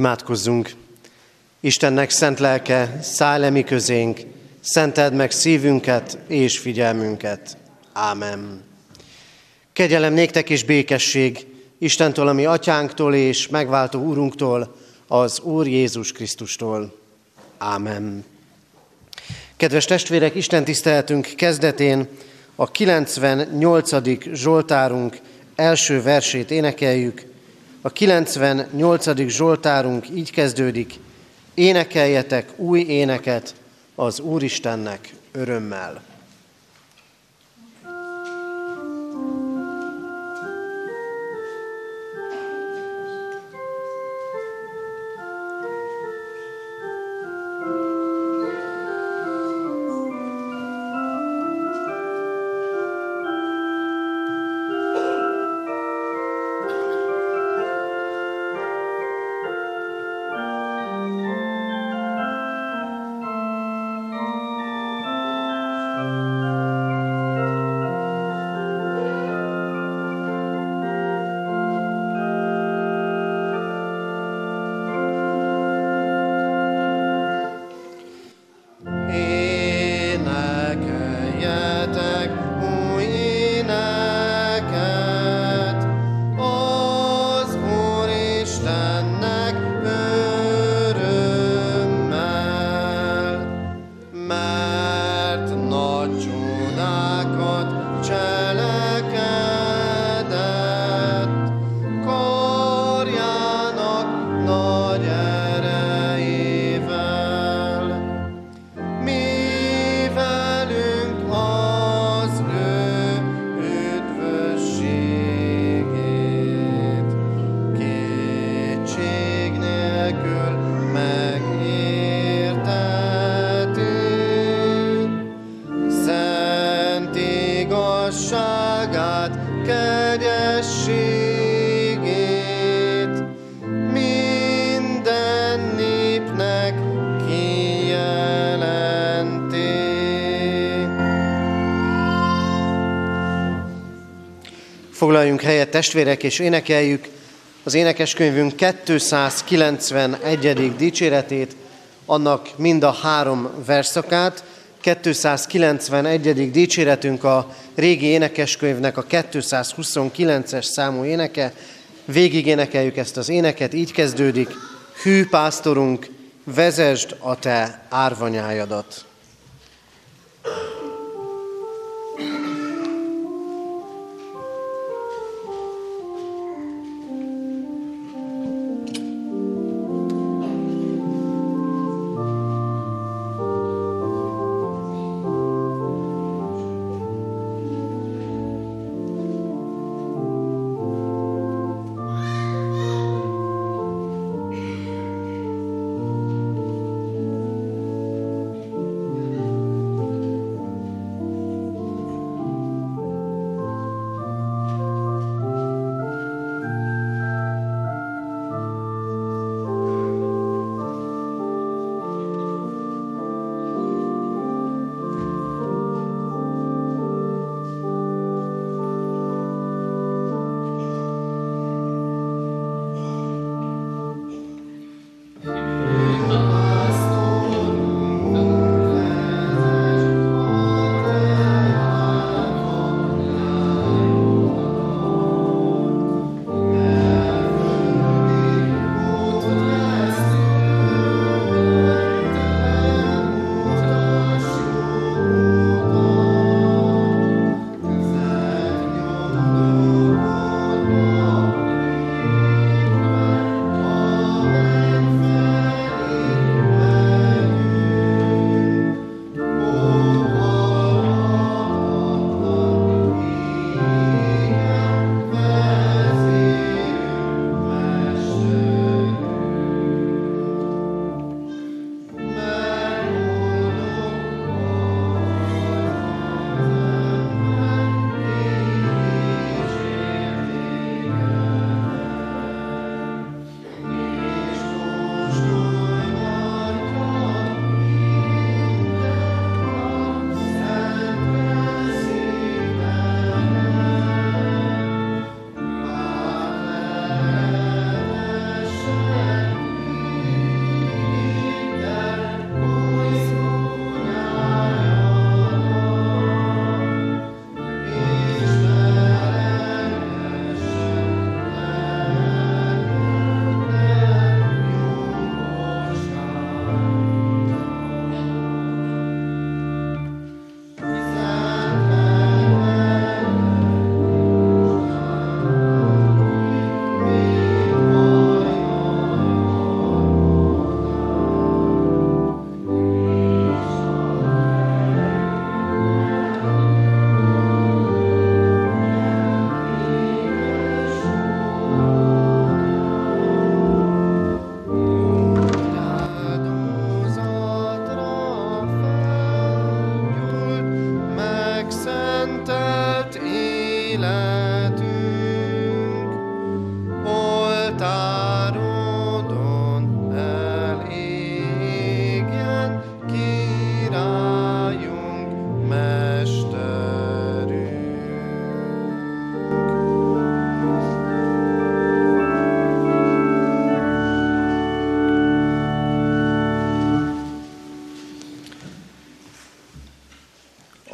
Imádkozzunk! Istennek szent lelke, szállj mi közénk, szenteld meg szívünket és figyelmünket. Ámen. Kegyelem néktek és békesség Istentől, ami atyánktól és megváltó úrunktól, az Úr Jézus Krisztustól. Ámen. Kedves testvérek, Isten tiszteletünk kezdetén a 98. Zsoltárunk első versét énekeljük. A 98. Zsoltárunk így kezdődik. Énekeljetek új éneket az Úristennek örömmel. Foglaljunk helyet testvérek, és énekeljük az énekeskönyvünk 291. dicséretét, annak mind a három verszakát. 291. dicséretünk a régi énekeskönyvnek a 229-es számú éneke. Végig énekeljük ezt az éneket, így kezdődik. Hű pásztorunk, vezesd a te árvanyájadat.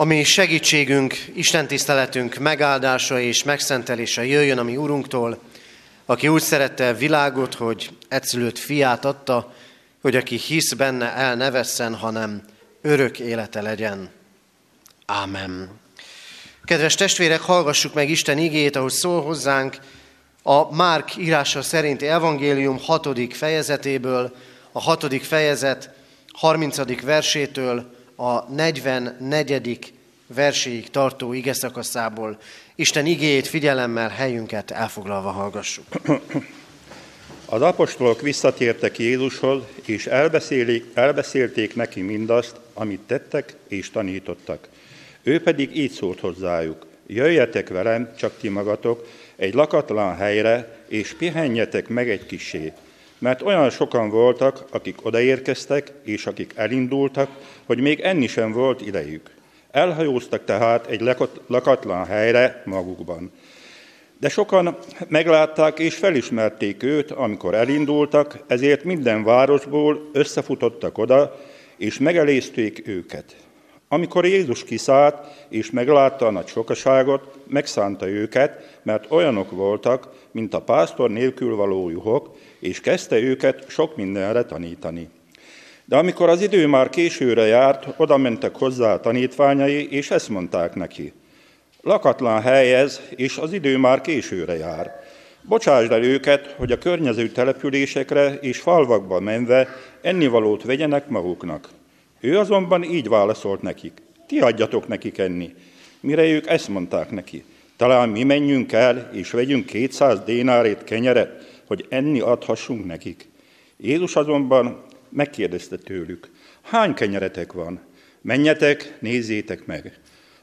Ami segítségünk, Isten tiszteletünk megáldása és megszentelése jöjjön a mi Urunktól, aki úgy szerette a világot, hogy egyszülött fiát adta, hogy aki hisz benne el ne vesszen, hanem örök élete legyen. Ámen. Kedves testvérek, hallgassuk meg Isten igét, ahogy szól hozzánk a Márk írása szerinti evangélium hatodik fejezetéből, a hatodik fejezet 30. versétől a 44. verséig tartó ige szakaszából. Isten igéjét figyelemmel helyünket elfoglalva hallgassuk. Az apostolok visszatértek Jézushoz, és elbeszélték neki mindazt, amit tettek és tanítottak. Ő pedig így szólt hozzájuk, jöjjetek velem, csak ti magatok, egy lakatlan helyre, és pihenjetek meg egy kisé, mert olyan sokan voltak, akik odaérkeztek, és akik elindultak, hogy még enni sem volt idejük. Elhajóztak tehát egy lakatlan helyre magukban. De sokan meglátták és felismerték őt, amikor elindultak, ezért minden városból összefutottak oda, és megelézték őket. Amikor Jézus kiszállt, és meglátta a nagy sokaságot, megszánta őket, mert olyanok voltak, mint a pásztor nélkül való juhok, és kezdte őket sok mindenre tanítani. De amikor az idő már későre járt, oda mentek hozzá a tanítványai, és ezt mondták neki. Lakatlan hely ez, és az idő már későre jár. Bocsásd el őket, hogy a környező településekre és falvakba menve ennivalót vegyenek maguknak. Ő azonban így válaszolt nekik. Ti adjatok nekik enni. Mire ők ezt mondták neki. Talán mi menjünk el, és vegyünk 200 dénárét kenyeret, hogy enni adhassunk nekik. Jézus azonban megkérdezte tőlük, hány kenyeretek van? Menjetek, nézzétek meg.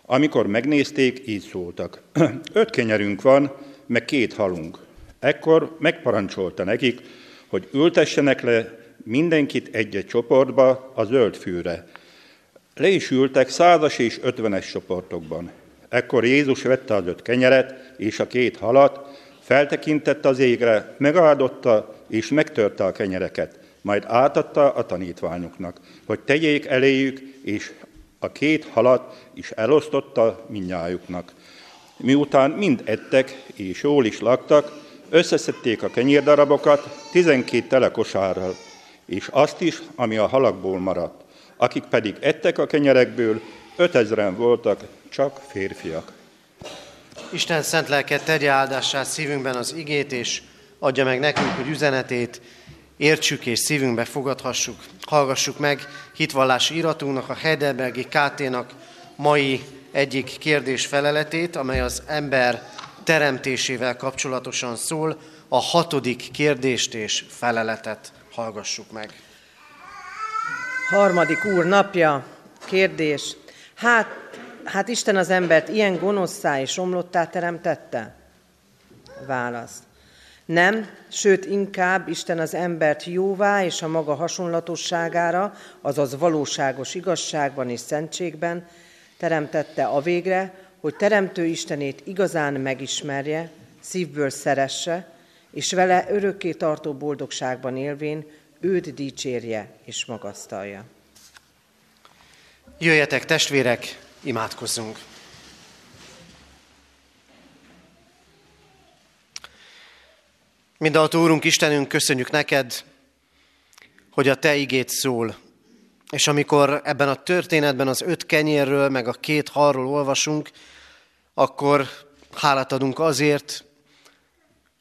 Amikor megnézték, így szóltak. Öt kenyerünk van, meg két halunk. Ekkor megparancsolta nekik, hogy ültessenek le mindenkit egy-egy csoportba a zöld fűre. Le is ültek százas és ötvenes csoportokban. Ekkor Jézus vette az öt kenyeret és a két halat, feltekintett az égre, megáldotta és megtörte a kenyereket, majd átadta a tanítványoknak, hogy tegyék eléjük, és a két halat is elosztotta minnyájuknak. Miután mind ettek és jól is laktak, összeszedték a kenyérdarabokat tizenkét tele kosárral, és azt is, ami a halakból maradt. Akik pedig ettek a kenyerekből, ötezren voltak, csak férfiak. Isten szent lelket tegye áldását szívünkben az igét, és adja meg nekünk, hogy üzenetét értsük és szívünkbe fogadhassuk. Hallgassuk meg hitvallási iratunknak, a Heidelbergi KT-nak mai egyik kérdés feleletét, amely az ember teremtésével kapcsolatosan szól, a hatodik kérdést és feleletet hallgassuk meg. Harmadik úr napja, kérdés. Hát, hát Isten az embert ilyen gonoszszá és omlottá teremtette? Válasz. Nem, sőt inkább Isten az embert jóvá és a maga hasonlatosságára, azaz valóságos igazságban és szentségben teremtette a végre, hogy Teremtő Istenét igazán megismerje, szívből szeresse, és vele örökké tartó boldogságban élvén őt dicsérje és magasztalja. Jöjjetek testvérek, imádkozzunk! Mindenható Úrunk, Istenünk, köszönjük neked, hogy a Te igét szól. És amikor ebben a történetben az öt kenyérről, meg a két halról olvasunk, akkor hálát adunk azért,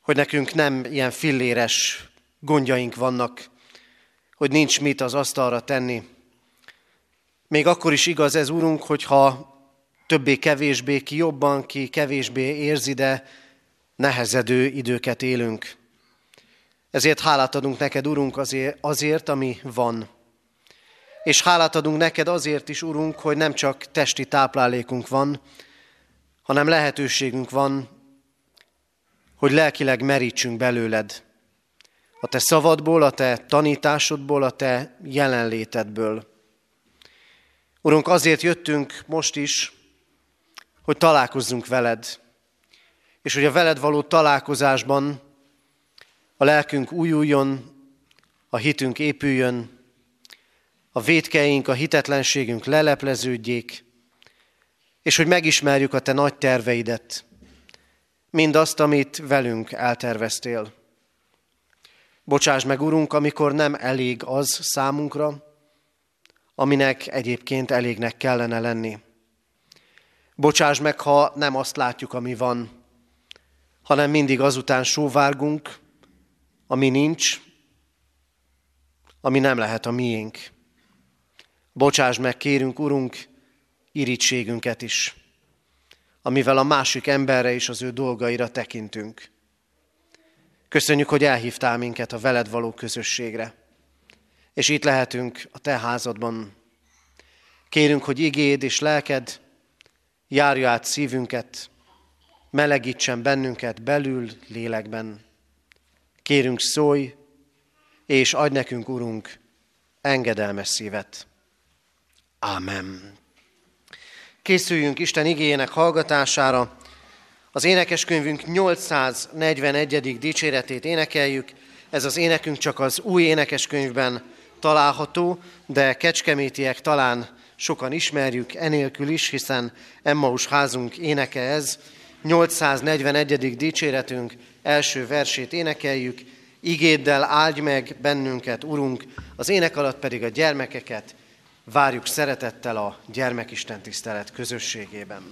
hogy nekünk nem ilyen filléres gondjaink vannak, hogy nincs mit az asztalra tenni. Még akkor is igaz ez, Úrunk, hogyha többé-kevésbé, ki jobban, ki kevésbé érzi, de nehezedő időket élünk. Ezért hálát adunk neked, Urunk, azért, azért, ami van. És hálát adunk neked azért is, Urunk, hogy nem csak testi táplálékunk van, hanem lehetőségünk van, hogy lelkileg merítsünk belőled. A te szavadból, a te tanításodból, a te jelenlétedből. Urunk, azért jöttünk most is, hogy találkozzunk veled, és hogy a veled való találkozásban a lelkünk újuljon, a hitünk épüljön, a védkeink, a hitetlenségünk lelepleződjék, és hogy megismerjük a Te nagy terveidet, mindazt, amit velünk elterveztél. Bocsáss meg, Urunk, amikor nem elég az számunkra, aminek egyébként elégnek kellene lenni. Bocsáss meg, ha nem azt látjuk, ami van, hanem mindig azután sóvárgunk, ami nincs, ami nem lehet a miénk. Bocsáss meg, kérünk, Urunk, irítségünket is, amivel a másik emberre és az ő dolgaira tekintünk. Köszönjük, hogy elhívtál minket a veled való közösségre, és itt lehetünk a te házadban. Kérünk, hogy igéd és lelked járja át szívünket, melegítsen bennünket belül, lélekben. Kérünk, szólj, és adj nekünk, Urunk, engedelmes szívet. Ámen. Készüljünk Isten igényének hallgatására. Az énekeskönyvünk 841. dicséretét énekeljük. Ez az énekünk csak az új énekeskönyvben található, de kecskemétiek talán sokan ismerjük enélkül is, hiszen Emmaus házunk éneke ez. 841. dicséretünk első versét énekeljük. Igéddel áldj meg bennünket, Urunk, az ének alatt pedig a gyermekeket várjuk szeretettel a gyermekisten tisztelet közösségében.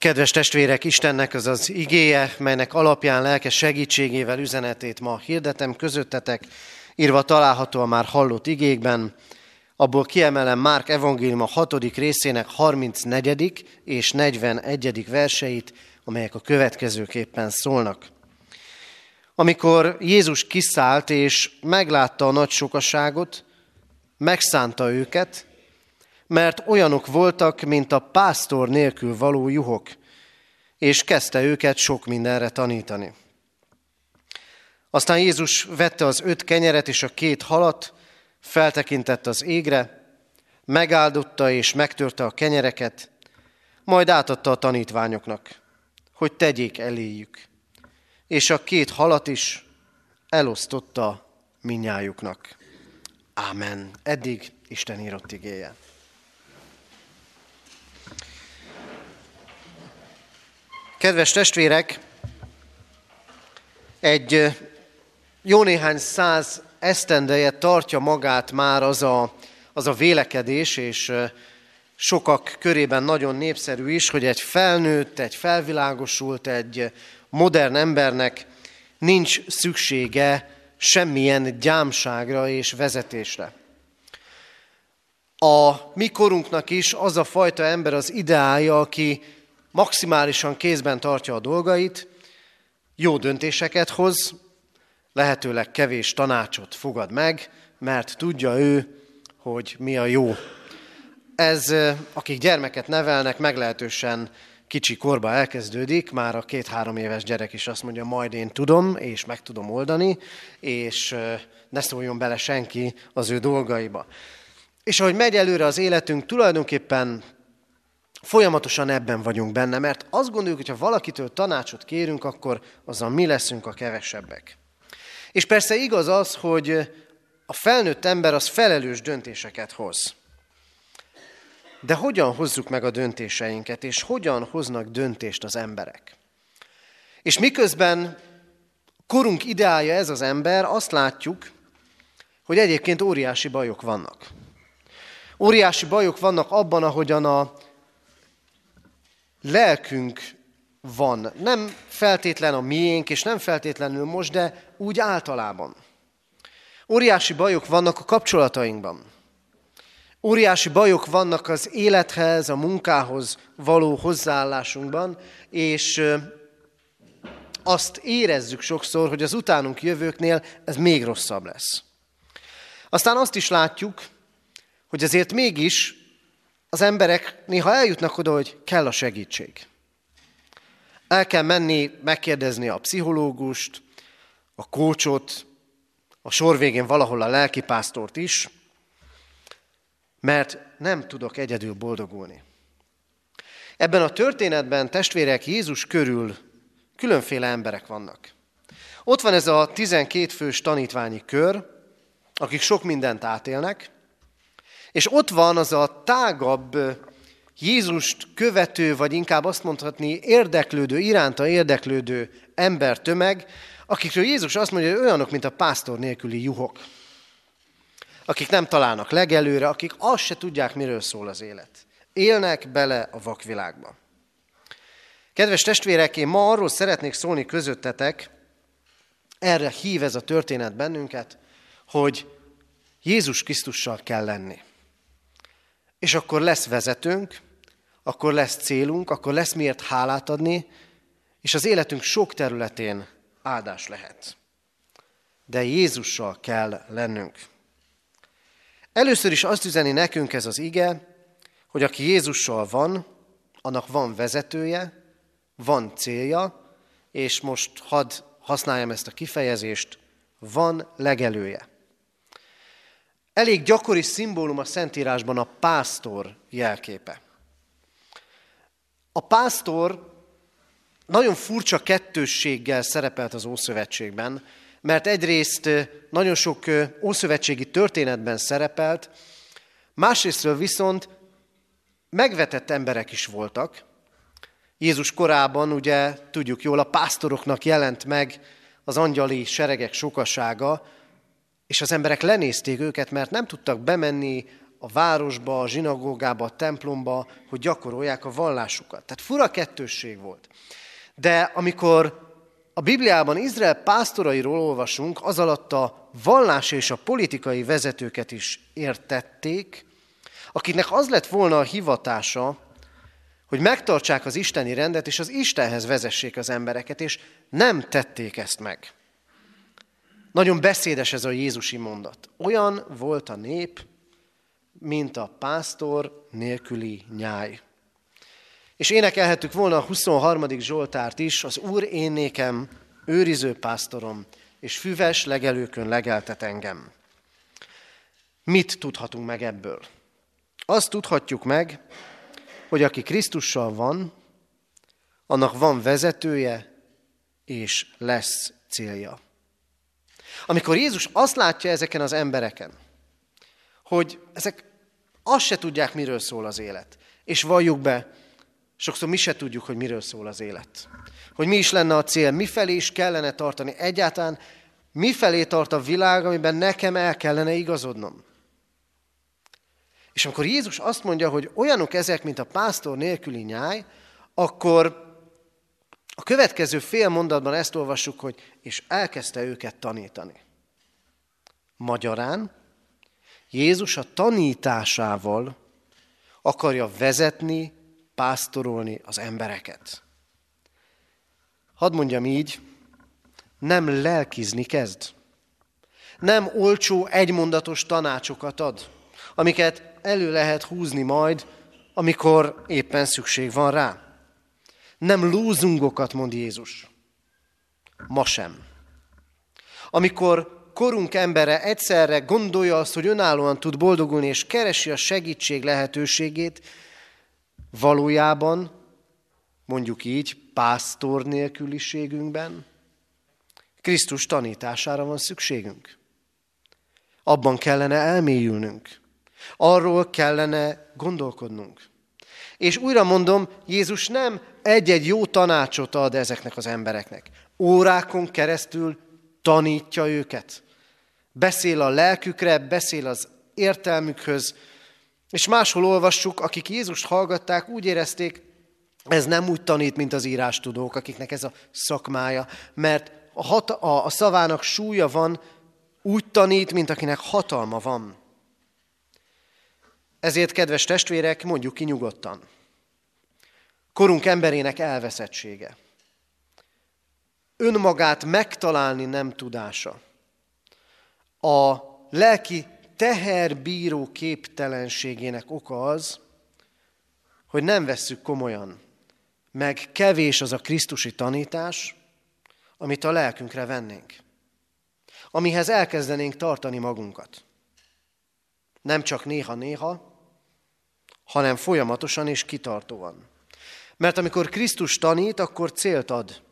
Kedves testvérek, Istennek az az igéje, melynek alapján lelke segítségével üzenetét ma hirdetem közöttetek, írva található a már hallott igékben. Abból kiemelem Márk evangélium a hatodik részének 34. és 41. verseit, amelyek a következőképpen szólnak. Amikor Jézus kiszállt és meglátta a nagy sokaságot, megszánta őket, mert olyanok voltak, mint a pásztor nélkül való juhok, és kezdte őket sok mindenre tanítani. Aztán Jézus vette az öt kenyeret és a két halat, feltekintett az égre, megáldotta és megtörte a kenyereket, majd átadta a tanítványoknak, hogy tegyék eléjük. És a két halat is elosztotta minnyájuknak. Ámen. Eddig Isten írott igéje. Kedves testvérek, egy jó néhány száz esztendeje tartja magát már az a, az a vélekedés, és sokak körében nagyon népszerű is, hogy egy felnőtt, egy felvilágosult, egy modern embernek nincs szüksége semmilyen gyámságra és vezetésre. A mi korunknak is az a fajta ember az ideája, aki maximálisan kézben tartja a dolgait, jó döntéseket hoz, lehetőleg kevés tanácsot fogad meg, mert tudja ő, hogy mi a jó. Ez, akik gyermeket nevelnek, meglehetősen kicsi korba elkezdődik, már a két-három éves gyerek is azt mondja, majd én tudom, és meg tudom oldani, és ne szóljon bele senki az ő dolgaiba. És ahogy megy előre az életünk, tulajdonképpen folyamatosan ebben vagyunk benne, mert azt gondoljuk, hogy ha valakitől tanácsot kérünk, akkor azzal mi leszünk a kevesebbek. És persze igaz az, hogy a felnőtt ember az felelős döntéseket hoz. De hogyan hozzuk meg a döntéseinket, és hogyan hoznak döntést az emberek? És miközben korunk ideája ez az ember, azt látjuk, hogy egyébként óriási bajok vannak. Óriási bajok vannak abban, ahogyan a lelkünk van. Nem feltétlen a miénk, és nem feltétlenül most, de úgy általában. Óriási bajok vannak a kapcsolatainkban. Óriási bajok vannak az élethez, a munkához való hozzáállásunkban, és azt érezzük sokszor, hogy az utánunk jövőknél ez még rosszabb lesz. Aztán azt is látjuk, hogy azért mégis az emberek néha eljutnak oda, hogy kell a segítség. El kell menni, megkérdezni a pszichológust, a kócsot, a sor végén valahol a lelkipásztort is, mert nem tudok egyedül boldogulni. Ebben a történetben testvérek Jézus körül különféle emberek vannak. Ott van ez a 12 fős tanítványi kör, akik sok mindent átélnek, és ott van az a tágabb Jézust követő, vagy inkább azt mondhatni érdeklődő, iránta érdeklődő embertömeg, akikről Jézus azt mondja, hogy olyanok, mint a pásztor nélküli juhok akik nem találnak legelőre, akik azt se tudják, miről szól az élet. Élnek bele a vakvilágba. Kedves testvérek, én ma arról szeretnék szólni közöttetek, erre hív ez a történet bennünket, hogy Jézus Krisztussal kell lenni. És akkor lesz vezetőnk, akkor lesz célunk, akkor lesz miért hálát adni, és az életünk sok területén áldás lehet. De Jézussal kell lennünk. Először is azt üzeni nekünk ez az ige, hogy aki Jézussal van, annak van vezetője, van célja, és most hadd használjam ezt a kifejezést, van legelője. Elég gyakori szimbólum a Szentírásban a pásztor jelképe. A pásztor nagyon furcsa kettősséggel szerepelt az Ószövetségben, mert egyrészt nagyon sok ószövetségi történetben szerepelt, másrésztről viszont megvetett emberek is voltak. Jézus korában, ugye tudjuk jól, a pásztoroknak jelent meg az angyali seregek sokasága, és az emberek lenézték őket, mert nem tudtak bemenni a városba, a zsinagógába, a templomba, hogy gyakorolják a vallásukat. Tehát fura kettősség volt. De amikor a Bibliában Izrael pásztorairól olvasunk, az alatt a vallás és a politikai vezetőket is értették, akiknek az lett volna a hivatása, hogy megtartsák az isteni rendet, és az Istenhez vezessék az embereket, és nem tették ezt meg. Nagyon beszédes ez a Jézusi mondat. Olyan volt a nép, mint a pásztor nélküli nyáj. És énekelhettük volna a 23. Zsoltárt is, az Úr én nékem, őriző pásztorom, és füves legelőkön legeltet engem. Mit tudhatunk meg ebből? Azt tudhatjuk meg, hogy aki Krisztussal van, annak van vezetője, és lesz célja. Amikor Jézus azt látja ezeken az embereken, hogy ezek azt se tudják, miről szól az élet, és valljuk be, Sokszor mi se tudjuk, hogy miről szól az élet. Hogy mi is lenne a cél, mifelé is kellene tartani. Egyáltalán mifelé tart a világ, amiben nekem el kellene igazodnom. És amikor Jézus azt mondja, hogy olyanok ezek, mint a pásztor nélküli nyáj, akkor a következő fél mondatban ezt olvassuk, hogy és elkezdte őket tanítani. Magyarán, Jézus a tanításával akarja vezetni, pásztorolni az embereket. Hadd mondjam így, nem lelkizni kezd. Nem olcsó, egymondatos tanácsokat ad, amiket elő lehet húzni majd, amikor éppen szükség van rá. Nem lúzungokat mond Jézus. Ma sem. Amikor korunk embere egyszerre gondolja azt, hogy önállóan tud boldogulni, és keresi a segítség lehetőségét, valójában, mondjuk így, pásztor nélküliségünkben, Krisztus tanítására van szükségünk. Abban kellene elmélyülnünk. Arról kellene gondolkodnunk. És újra mondom, Jézus nem egy-egy jó tanácsot ad ezeknek az embereknek. Órákon keresztül tanítja őket. Beszél a lelkükre, beszél az értelmükhöz, és máshol olvassuk, akik Jézust hallgatták, úgy érezték, ez nem úgy tanít, mint az írástudók, akiknek ez a szakmája, mert a, hat, a, a szavának súlya van, úgy tanít, mint akinek hatalma van. Ezért, kedves testvérek, mondjuk ki nyugodtan. Korunk emberének elveszettsége. Önmagát megtalálni nem tudása. A lelki teherbíró képtelenségének oka az, hogy nem vesszük komolyan, meg kevés az a krisztusi tanítás, amit a lelkünkre vennénk, amihez elkezdenénk tartani magunkat. Nem csak néha-néha, hanem folyamatosan és kitartóan. Mert amikor Krisztus tanít, akkor célt ad.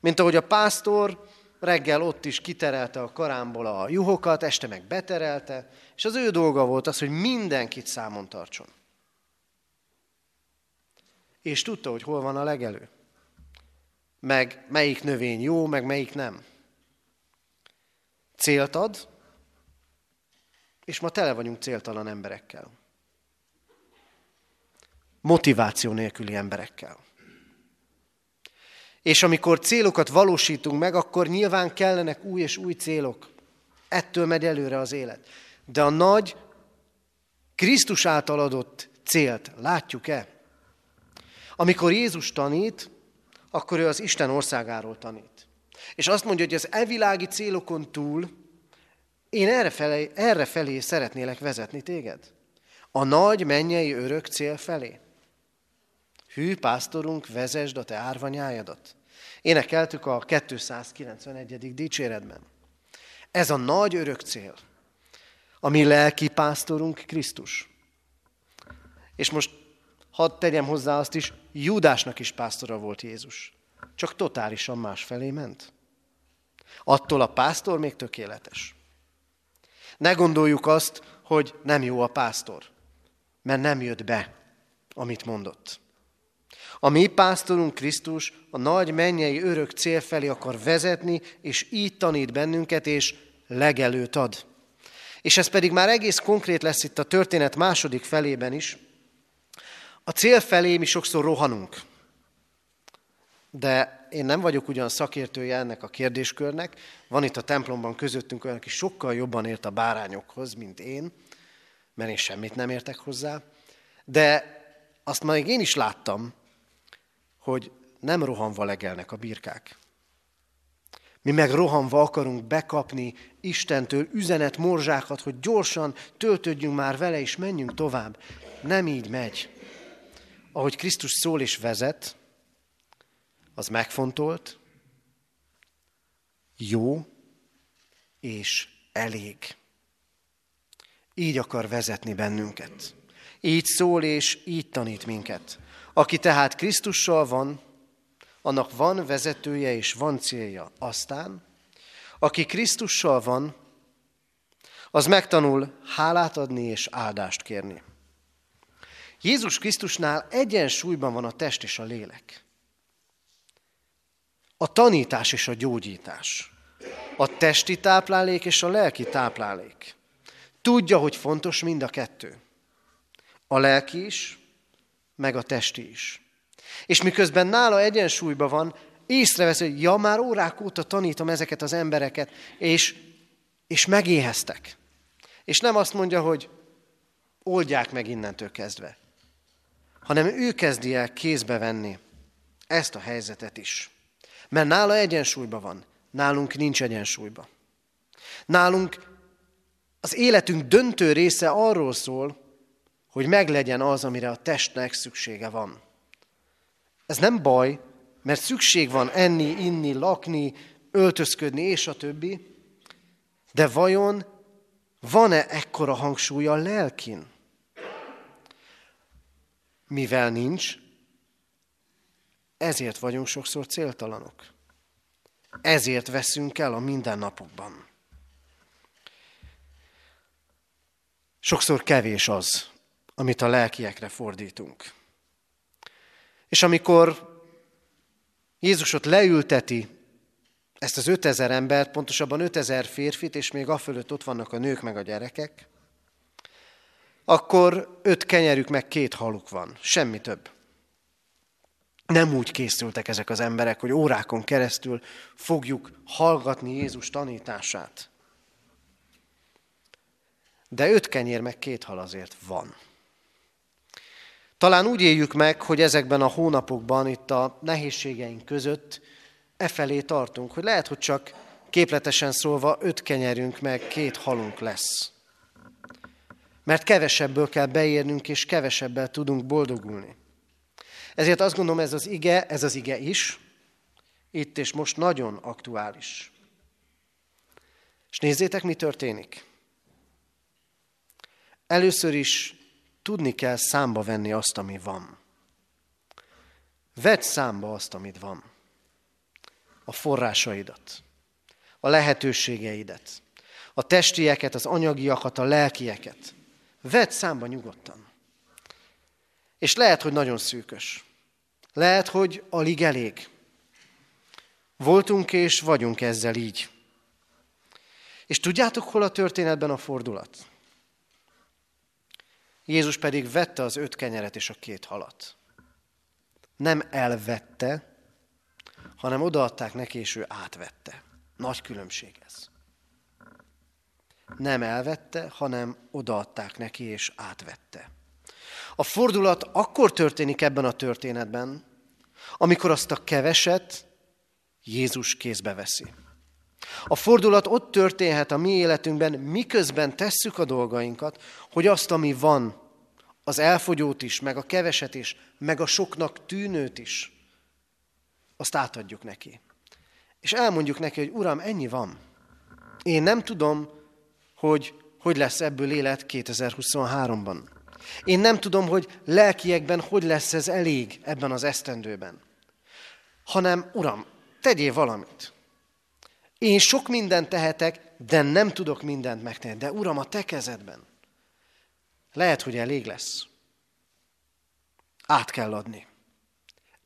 Mint ahogy a pásztor reggel ott is kiterelte a karámból a juhokat, este meg beterelte, és az ő dolga volt az, hogy mindenkit számon tartson. És tudta, hogy hol van a legelő. Meg melyik növény jó, meg melyik nem. Célt ad, és ma tele vagyunk céltalan emberekkel. Motiváció nélküli emberekkel. És amikor célokat valósítunk meg, akkor nyilván kellenek új és új célok. Ettől megy előre az élet. De a nagy, Krisztus által adott célt látjuk-e? Amikor Jézus tanít, akkor ő az Isten országáról tanít. És azt mondja, hogy az evilági célokon túl én erre felé, erre felé szeretnélek vezetni téged. A nagy mennyei örök cél felé. Hű pásztorunk, vezesd a te árvanyájadat. Énekeltük a 291. dicséretben. Ez a nagy örök cél, ami lelki pásztorunk Krisztus. És most hadd tegyem hozzá azt is, Júdásnak is pásztora volt Jézus. Csak totálisan más felé ment. Attól a pásztor még tökéletes. Ne gondoljuk azt, hogy nem jó a pásztor, mert nem jött be, amit mondott. A mi pásztorunk Krisztus a nagy mennyei örök cél felé akar vezetni, és így tanít bennünket, és legelőt ad. És ez pedig már egész konkrét lesz itt a történet második felében is. A cél felé mi sokszor rohanunk. De én nem vagyok ugyan szakértője ennek a kérdéskörnek. Van itt a templomban közöttünk olyan, aki sokkal jobban ért a bárányokhoz, mint én, mert én semmit nem értek hozzá. De azt még én is láttam, hogy nem rohanva legelnek a birkák. Mi meg rohanva akarunk bekapni Istentől üzenet morzsákat, hogy gyorsan töltődjünk már vele, és menjünk tovább. Nem így megy. Ahogy Krisztus szól és vezet, az megfontolt, jó és elég. Így akar vezetni bennünket. Így szól és így tanít minket. Aki tehát Krisztussal van, annak van vezetője és van célja. Aztán, aki Krisztussal van, az megtanul hálát adni és áldást kérni. Jézus Krisztusnál egyensúlyban van a test és a lélek. A tanítás és a gyógyítás. A testi táplálék és a lelki táplálék. Tudja, hogy fontos mind a kettő. A lelki is, meg a testi is. És miközben nála egyensúlyban van, észrevesz, hogy ja, már órák óta tanítom ezeket az embereket, és, és megéheztek. És nem azt mondja, hogy oldják meg innentől kezdve, hanem ő kezdi el kézbe venni ezt a helyzetet is. Mert nála egyensúlyban van, nálunk nincs egyensúlyban. Nálunk az életünk döntő része arról szól, hogy meglegyen az, amire a testnek szüksége van. Ez nem baj, mert szükség van enni, inni, lakni, öltözködni és a többi, de vajon van-e ekkora hangsúly a lelkin? Mivel nincs, ezért vagyunk sokszor céltalanok. Ezért veszünk el a mindennapokban. Sokszor kevés az, amit a lelkiekre fordítunk. És amikor Jézusot leülteti ezt az 5000 embert, pontosabban 5000 férfit, és még afölött ott vannak a nők meg a gyerekek, akkor öt kenyerük meg két haluk van, semmi több. Nem úgy készültek ezek az emberek, hogy órákon keresztül fogjuk hallgatni Jézus tanítását. De öt kenyér meg két hal azért van. Talán úgy éljük meg, hogy ezekben a hónapokban, itt a nehézségeink között, e felé tartunk, hogy lehet, hogy csak képletesen szólva öt kenyerünk meg két halunk lesz. Mert kevesebből kell beérnünk, és kevesebbel tudunk boldogulni. Ezért azt gondolom, ez az ige, ez az ige is, itt és most nagyon aktuális. És nézzétek, mi történik. Először is tudni kell számba venni azt, ami van. Vedd számba azt, amit van. A forrásaidat, a lehetőségeidet, a testieket, az anyagiakat, a lelkieket. Vedd számba nyugodtan. És lehet, hogy nagyon szűkös. Lehet, hogy alig elég. Voltunk és vagyunk ezzel így. És tudjátok, hol a történetben a fordulat? Jézus pedig vette az öt kenyeret és a két halat. Nem elvette, hanem odaadták neki, és ő átvette. Nagy különbség ez. Nem elvette, hanem odaadták neki, és átvette. A fordulat akkor történik ebben a történetben, amikor azt a keveset Jézus kézbe veszi. A fordulat ott történhet a mi életünkben, miközben tesszük a dolgainkat, hogy azt, ami van, az elfogyót is, meg a keveset is, meg a soknak tűnőt is, azt átadjuk neki. És elmondjuk neki, hogy Uram, ennyi van. Én nem tudom, hogy hogy lesz ebből élet 2023-ban. Én nem tudom, hogy lelkiekben hogy lesz ez elég ebben az esztendőben. Hanem, Uram, tegyél valamit. Én sok mindent tehetek, de nem tudok mindent megtenni. De Uram, a te kezedben. Lehet, hogy elég lesz. Át kell adni.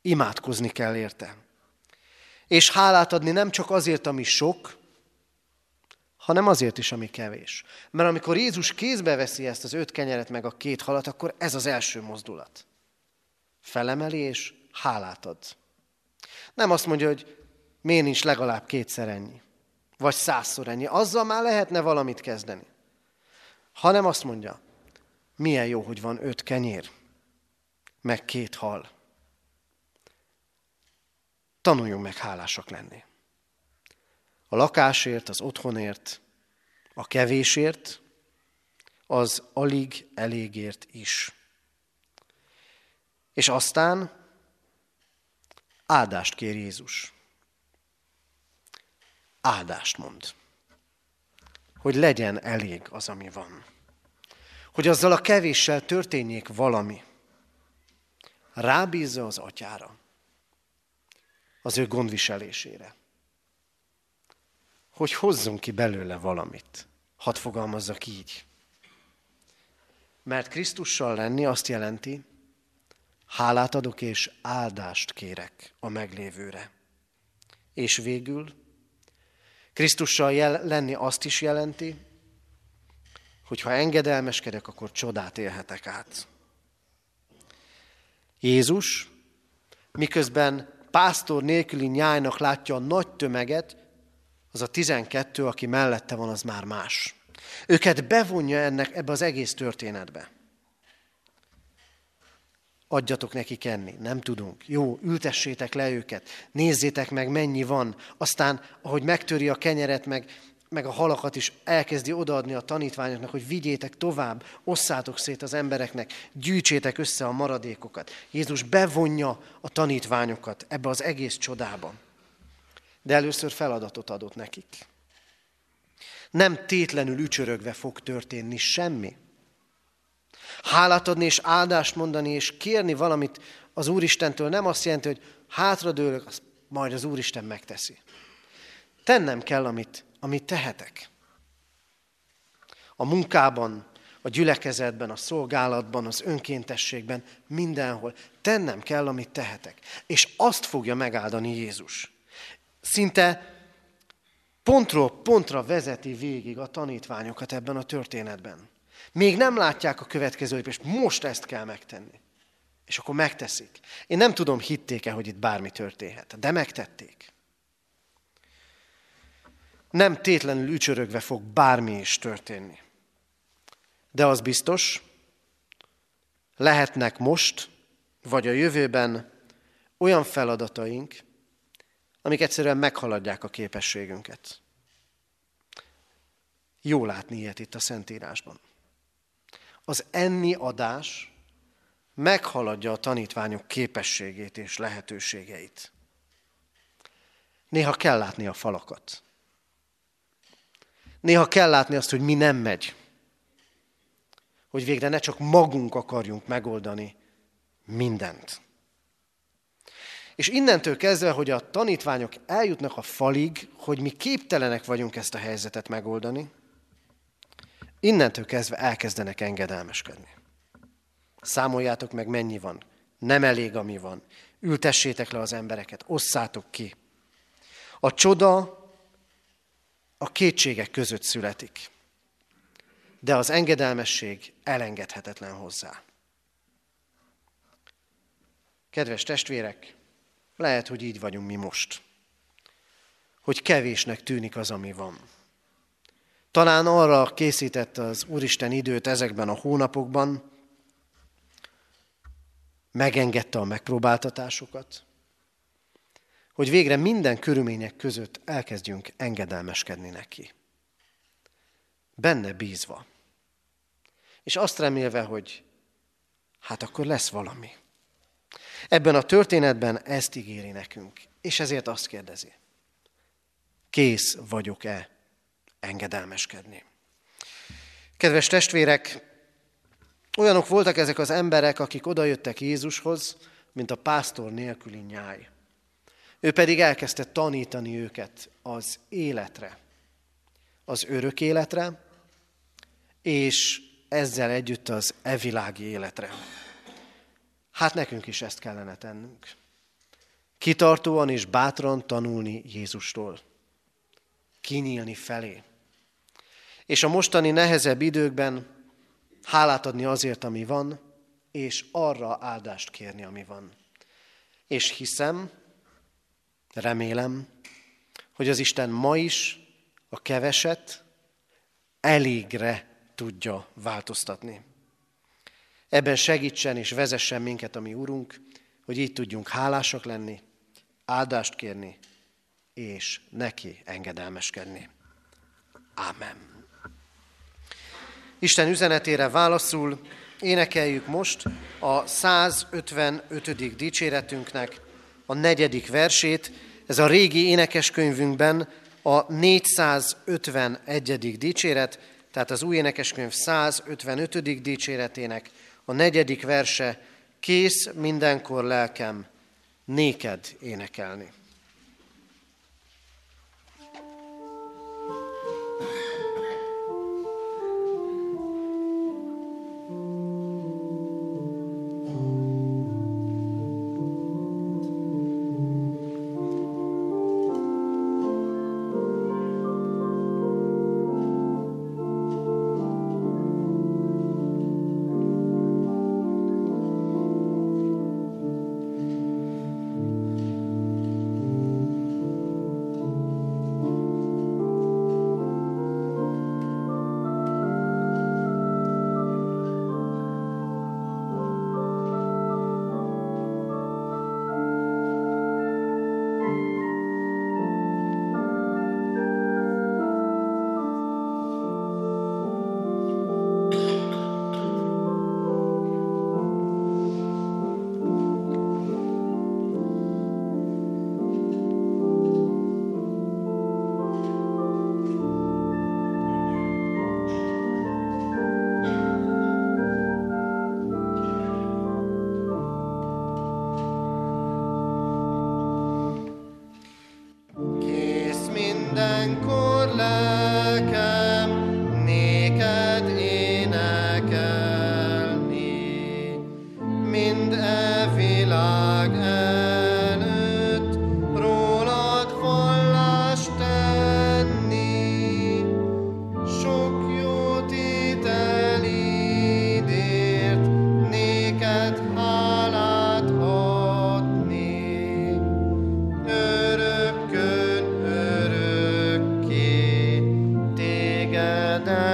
Imádkozni kell érte. És hálát adni nem csak azért, ami sok, hanem azért is, ami kevés. Mert amikor Jézus kézbe veszi ezt az öt kenyeret meg a két halat, akkor ez az első mozdulat. Felemeli és hálát ad. Nem azt mondja, hogy miért nincs legalább kétszer ennyi, vagy százszor ennyi. Azzal már lehetne valamit kezdeni. Hanem azt mondja, milyen jó, hogy van öt kenyér, meg két hal. Tanuljunk meg hálásak lenni. A lakásért, az otthonért, a kevésért, az alig elégért is. És aztán áldást kér Jézus. Áldást mond, hogy legyen elég az, ami van hogy azzal a kevéssel történjék valami. Rábízza az atyára, az ő gondviselésére, hogy hozzon ki belőle valamit. Hadd fogalmazzak így. Mert Krisztussal lenni azt jelenti, hálát adok és áldást kérek a meglévőre. És végül Krisztussal jel- lenni azt is jelenti, hogy ha engedelmeskedek, akkor csodát élhetek át. Jézus, miközben pásztor nélküli nyájnak látja a nagy tömeget, az a tizenkettő, aki mellette van, az már más. Őket bevonja ennek ebbe az egész történetbe. Adjatok nekik enni, nem tudunk. Jó, ültessétek le őket, nézzétek meg, mennyi van. Aztán, ahogy megtöri a kenyeret, meg, meg a halakat is elkezdi odaadni a tanítványoknak, hogy vigyétek tovább, osszátok szét az embereknek, gyűjtsétek össze a maradékokat. Jézus bevonja a tanítványokat ebbe az egész csodába. De először feladatot adott nekik. Nem tétlenül ücsörögve fog történni semmi. Hálát adni és áldást mondani és kérni valamit az Úristentől nem azt jelenti, hogy hátradőlök, azt majd az Úristen megteszi. Tennem kell, amit, amit tehetek. A munkában, a gyülekezetben, a szolgálatban, az önkéntességben, mindenhol. Tennem kell, amit tehetek. És azt fogja megáldani Jézus. Szinte pontról pontra vezeti végig a tanítványokat ebben a történetben. Még nem látják a következő lépést, most ezt kell megtenni. És akkor megteszik. Én nem tudom, hitték-e, hogy itt bármi történhet, de megtették. Nem tétlenül ücsörögve fog bármi is történni. De az biztos, lehetnek most, vagy a jövőben olyan feladataink, amik egyszerűen meghaladják a képességünket. Jó látni ilyet itt a Szentírásban. Az enni adás meghaladja a tanítványok képességét és lehetőségeit. Néha kell látni a falakat. Néha kell látni azt, hogy mi nem megy. Hogy végre ne csak magunk akarjunk megoldani mindent. És innentől kezdve, hogy a tanítványok eljutnak a falig, hogy mi képtelenek vagyunk ezt a helyzetet megoldani, innentől kezdve elkezdenek engedelmeskedni. Számoljátok meg, mennyi van. Nem elég, ami van. Ültessétek le az embereket, osszátok ki. A csoda a kétségek között születik, de az engedelmesség elengedhetetlen hozzá. Kedves testvérek, lehet, hogy így vagyunk mi most. Hogy kevésnek tűnik az, ami van. Talán arra készített az Úristen időt ezekben a hónapokban, megengedte a megpróbáltatásokat, hogy végre minden körülmények között elkezdjünk engedelmeskedni neki. Benne bízva. És azt remélve, hogy hát akkor lesz valami. Ebben a történetben ezt ígéri nekünk, és ezért azt kérdezi. Kész vagyok-e engedelmeskedni? Kedves testvérek, olyanok voltak ezek az emberek, akik odajöttek Jézushoz, mint a pásztor nélküli nyáj. Ő pedig elkezdte tanítani őket az életre, az örök életre, és ezzel együtt az evilági életre. Hát nekünk is ezt kellene tennünk. Kitartóan és bátran tanulni Jézustól. Kinyílni felé. És a mostani nehezebb időkben hálát adni azért, ami van, és arra áldást kérni, ami van. És hiszem, remélem, hogy az Isten ma is a keveset elégre tudja változtatni. Ebben segítsen és vezessen minket a mi Urunk, hogy így tudjunk hálásak lenni, áldást kérni, és neki engedelmeskedni. Ámen. Isten üzenetére válaszul énekeljük most a 155. dicséretünknek a negyedik versét. Ez a régi énekeskönyvünkben a 451. dicséret, tehát az új énekeskönyv 155. dicséretének a negyedik verse, kész mindenkor lelkem néked énekelni.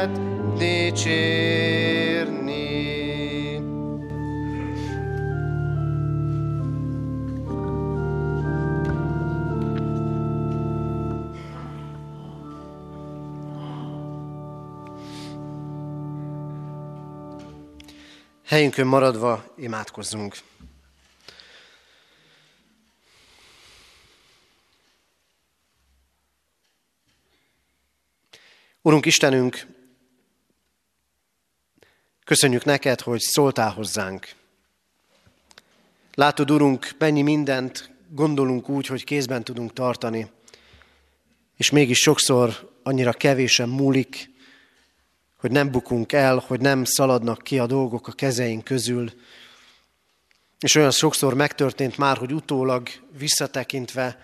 Istenünket dicsérni. Helyünkön maradva imádkozzunk. Urunk Istenünk, köszönjük neked, hogy szóltál hozzánk. Látod, Urunk, mennyi mindent gondolunk úgy, hogy kézben tudunk tartani, és mégis sokszor annyira kevésen múlik, hogy nem bukunk el, hogy nem szaladnak ki a dolgok a kezeink közül. És olyan sokszor megtörtént már, hogy utólag visszatekintve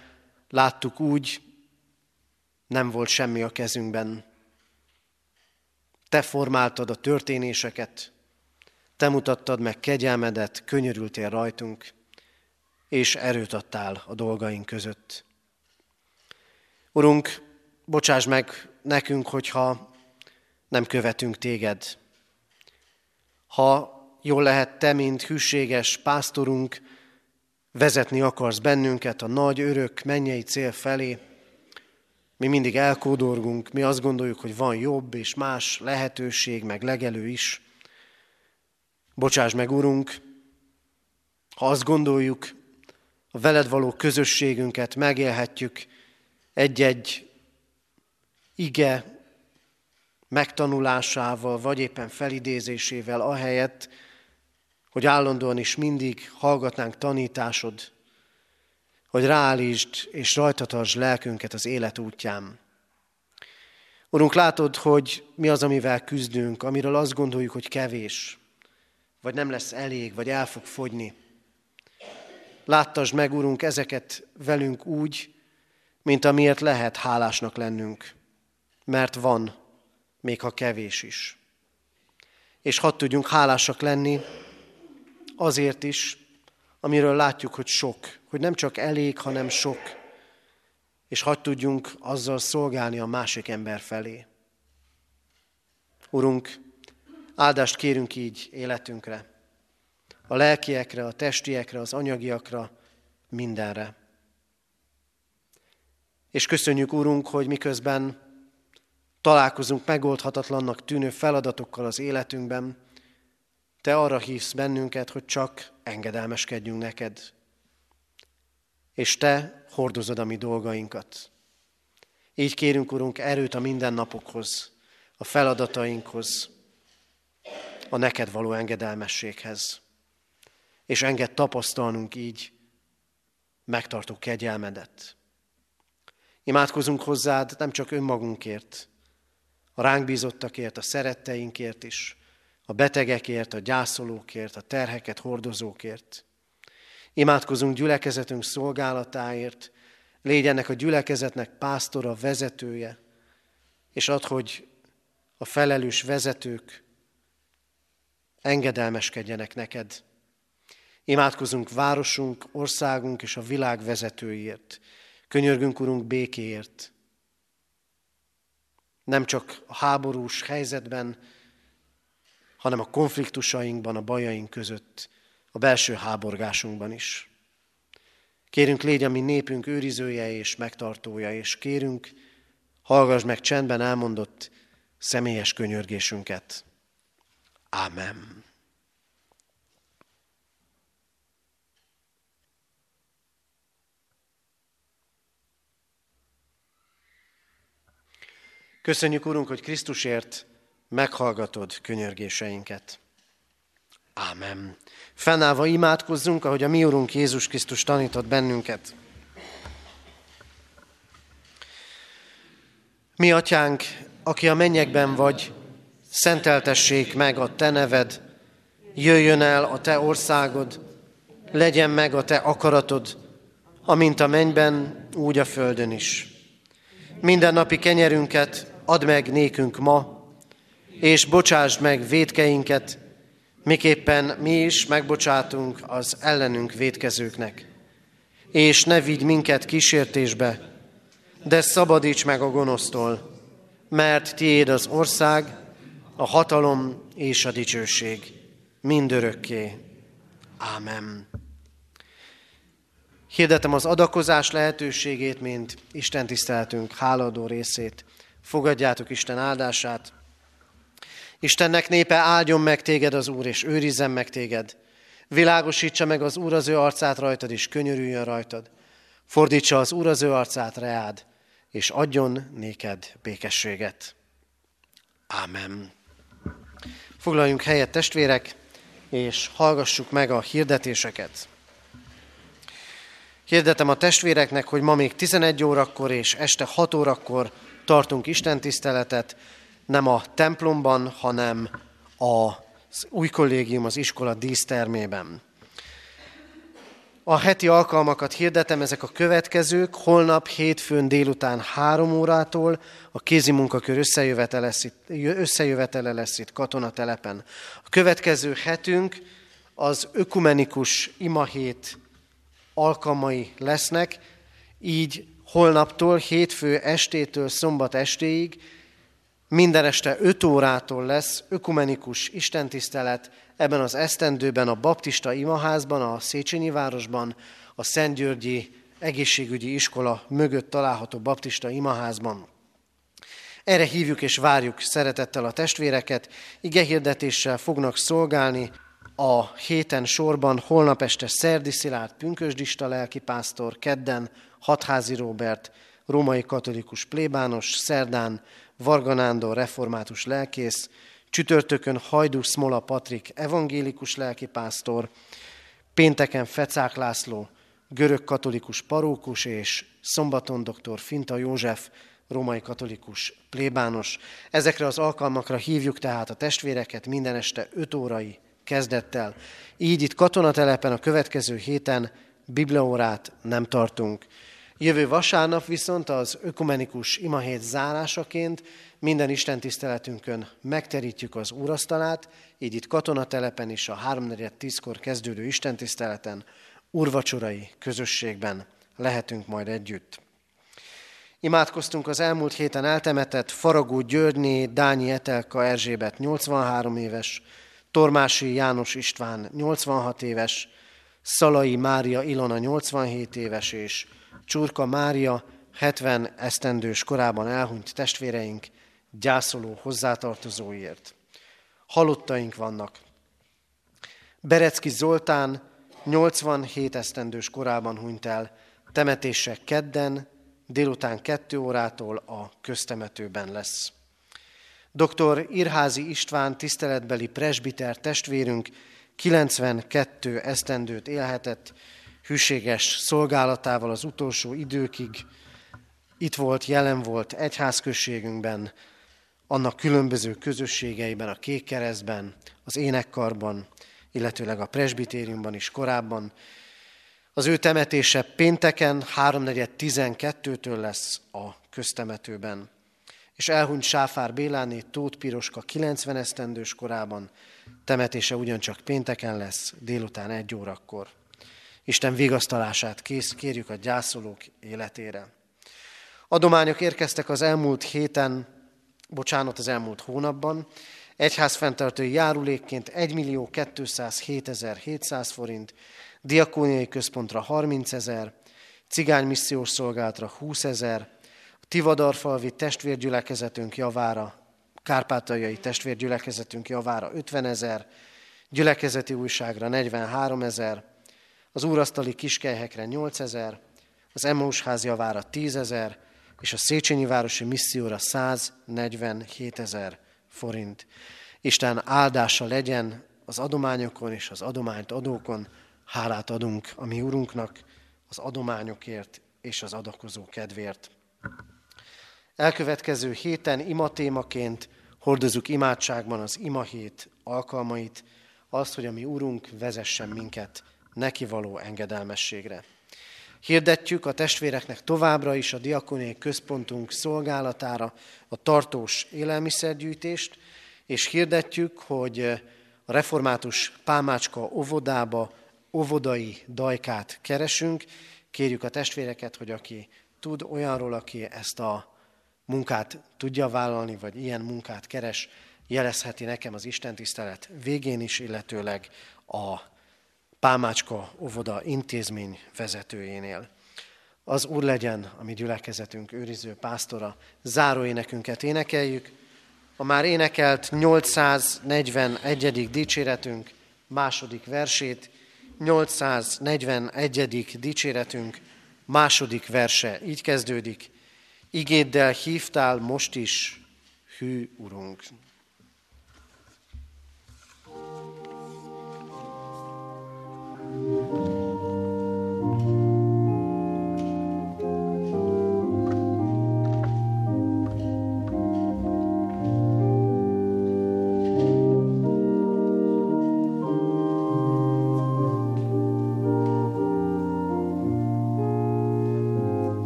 láttuk úgy, nem volt semmi a kezünkben. Te formáltad a történéseket, te mutattad meg kegyelmedet, könyörültél rajtunk, és erőt adtál a dolgaink között. Urunk, bocsáss meg nekünk, hogyha nem követünk téged. Ha jól lehet te, mint hűséges pásztorunk, vezetni akarsz bennünket a nagy, örök, mennyei cél felé, mi mindig elkódorgunk, mi azt gondoljuk, hogy van jobb és más lehetőség, meg legelő is. Bocsáss meg, Urunk, ha azt gondoljuk, a veled való közösségünket megélhetjük egy-egy ige megtanulásával, vagy éppen felidézésével, ahelyett, hogy állandóan is mindig hallgatnánk tanításod, hogy ráállítsd és rajta tartsd lelkünket az élet útján. Urunk, látod, hogy mi az, amivel küzdünk, amiről azt gondoljuk, hogy kevés, vagy nem lesz elég, vagy el fog fogyni. Láttasd meg, Urunk, ezeket velünk úgy, mint amiért lehet hálásnak lennünk, mert van, még ha kevés is. És hadd tudjunk hálásak lenni azért is, amiről látjuk, hogy sok, hogy nem csak elég, hanem sok, és hadd tudjunk azzal szolgálni a másik ember felé. Urunk, áldást kérünk így életünkre, a lelkiekre, a testiekre, az anyagiakra, mindenre. És köszönjük, Urunk, hogy miközben találkozunk megoldhatatlannak tűnő feladatokkal az életünkben, Te arra hívsz bennünket, hogy csak engedelmeskedjünk neked. És Te hordozod a mi dolgainkat. Így kérünk, Urunk, erőt a mindennapokhoz, a feladatainkhoz, a neked való engedelmességhez. És enged tapasztalnunk így megtartó kegyelmedet. Imádkozunk hozzád nem csak önmagunkért, a ránk bízottakért, a szeretteinkért is, a betegekért, a gyászolókért, a terheket hordozókért. Imádkozunk gyülekezetünk szolgálatáért, légy ennek a gyülekezetnek pásztora, vezetője, és ad, hogy a felelős vezetők engedelmeskedjenek neked. Imádkozunk városunk, országunk és a világ vezetőiért. Könyörgünk, Urunk, békéért, nem csak a háborús helyzetben, hanem a konfliktusainkban, a bajaink között, a belső háborgásunkban is. Kérünk, légy a mi népünk őrizője és megtartója, és kérünk, hallgass meg csendben elmondott személyes könyörgésünket. Ámen. Köszönjük, Urunk, hogy Krisztusért meghallgatod könyörgéseinket. Ámen. Fennállva imádkozzunk, ahogy a mi Urunk Jézus Krisztus tanított bennünket. Mi, Atyánk, aki a mennyekben vagy, szenteltessék meg a Te neved, jöjjön el a Te országod, legyen meg a Te akaratod, amint a mennyben, úgy a földön is. Minden napi kenyerünket add meg nékünk ma, és bocsásd meg védkeinket, miképpen mi is megbocsátunk az ellenünk védkezőknek. És ne vigy minket kísértésbe, de szabadíts meg a gonosztól, mert tiéd az ország, a hatalom és a dicsőség mindörökké. Ámen. Hirdetem az adakozás lehetőségét, mint Isten tiszteltünk háladó részét. Fogadjátok Isten áldását. Istennek népe áldjon meg téged az Úr, és őrizzen meg téged. Világosítsa meg az Úr az ő arcát rajtad, és könyörüljön rajtad. Fordítsa az Úr az ő arcát reád, és adjon néked békességet. Ámen. Foglaljunk helyet, testvérek, és hallgassuk meg a hirdetéseket. Hirdetem a testvéreknek, hogy ma még 11 órakor és este 6 órakor tartunk Isten tiszteletet, nem a templomban, hanem az új kollégium, az iskola dísztermében. A heti alkalmakat hirdetem, ezek a következők. Holnap hétfőn délután három órától a kézi munkakör összejövetele lesz itt, összejövetele lesz itt katonatelepen. A következő hetünk az ökumenikus imahét alkalmai lesznek, így holnaptól, hétfő estétől szombat estéig minden este 5 órától lesz ökumenikus istentisztelet ebben az esztendőben a Baptista Imaházban, a Széchenyi városban, a Szentgyörgyi egészségügyi iskola mögött található Baptista Imaházban. Erre hívjuk és várjuk szeretettel a testvéreket, igehirdetéssel fognak szolgálni a héten sorban, holnap este Szerdi Szilárd pünkösdista lelkipásztor, kedden Hatházi Róbert, római katolikus plébános, szerdán Varga Nándor református lelkész, csütörtökön Hajdú Smola Patrik evangélikus lelkipásztor, pénteken Fecák László görög katolikus parókus és szombaton dr. Finta József római katolikus plébános. Ezekre az alkalmakra hívjuk tehát a testvéreket minden este 5 órai kezdettel. Így itt katonatelepen a következő héten bibliaórát nem tartunk. Jövő vasárnap viszont az ökumenikus imahét zárásaként minden Isten tiszteletünkön megterítjük az úrasztalát, így itt katonatelepen is a 3.4.10-kor kezdődő Isten tiszteleten urvacsorai közösségben lehetünk majd együtt. Imádkoztunk az elmúlt héten eltemetett Faragó Györgyné, Dányi Etelka Erzsébet 83 éves, Tormási János István 86 éves, Szalai Mária Ilona 87 éves és Csurka Mária 70 esztendős korában elhunyt testvéreink gyászoló hozzátartozóiért. Halottaink vannak. Berecki Zoltán 87 esztendős korában hunyt el, temetése kedden, délután kettő órától a köztemetőben lesz. Dr. Irházi István tiszteletbeli presbiter testvérünk 92 esztendőt élhetett, hűséges szolgálatával az utolsó időkig itt volt, jelen volt egyházközségünkben, annak különböző közösségeiben, a Kék Keresztben, az Énekkarban, illetőleg a presbitériumban is korábban. Az ő temetése pénteken 3.4.12-től lesz a köztemetőben. És elhunyt Sáfár Béláné Tóth Piroska 90 esztendős korában, temetése ugyancsak pénteken lesz, délután egy órakor. Isten vigasztalását kész, kérjük a gyászolók életére. Adományok érkeztek az elmúlt héten, bocsánat, az elmúlt hónapban. Egyházfenntartói járulékként 1 millió 207 700 forint, diakóniai központra 30 ezer, cigány missziós szolgálatra 20 ezer, a Tivadarfalvi testvérgyülekezetünk javára, kárpátaljai testvérgyülekezetünk javára 50 ezer, gyülekezeti újságra 43 ezer, az úrasztali kiskelyhekre 8000, az Emmaus ház javára 10 ezer, és a Széchenyi Városi Misszióra 147 ezer forint. Isten áldása legyen az adományokon és az adományt adókon. Hálát adunk a mi Urunknak az adományokért és az adakozó kedvért. Elkövetkező héten imatémaként hordozunk imádságban az imahét alkalmait, azt, hogy a mi Urunk vezessen minket neki való engedelmességre. Hirdetjük a testvéreknek továbbra is a diakoniai központunk szolgálatára a tartós élelmiszergyűjtést, és hirdetjük, hogy a református Pálmácska óvodába óvodai dajkát keresünk. Kérjük a testvéreket, hogy aki tud olyanról, aki ezt a munkát tudja vállalni, vagy ilyen munkát keres, jelezheti nekem az Isten tisztelet végén is, illetőleg a Pálmácska óvoda intézmény vezetőjénél. Az Úr legyen a mi gyülekezetünk őriző pásztora, záróénekünket énekeljük, a már énekelt 841. dicséretünk második versét, 841. dicséretünk második verse így kezdődik. Igéddel hívtál most is, hű Urunk. Mm-hmm.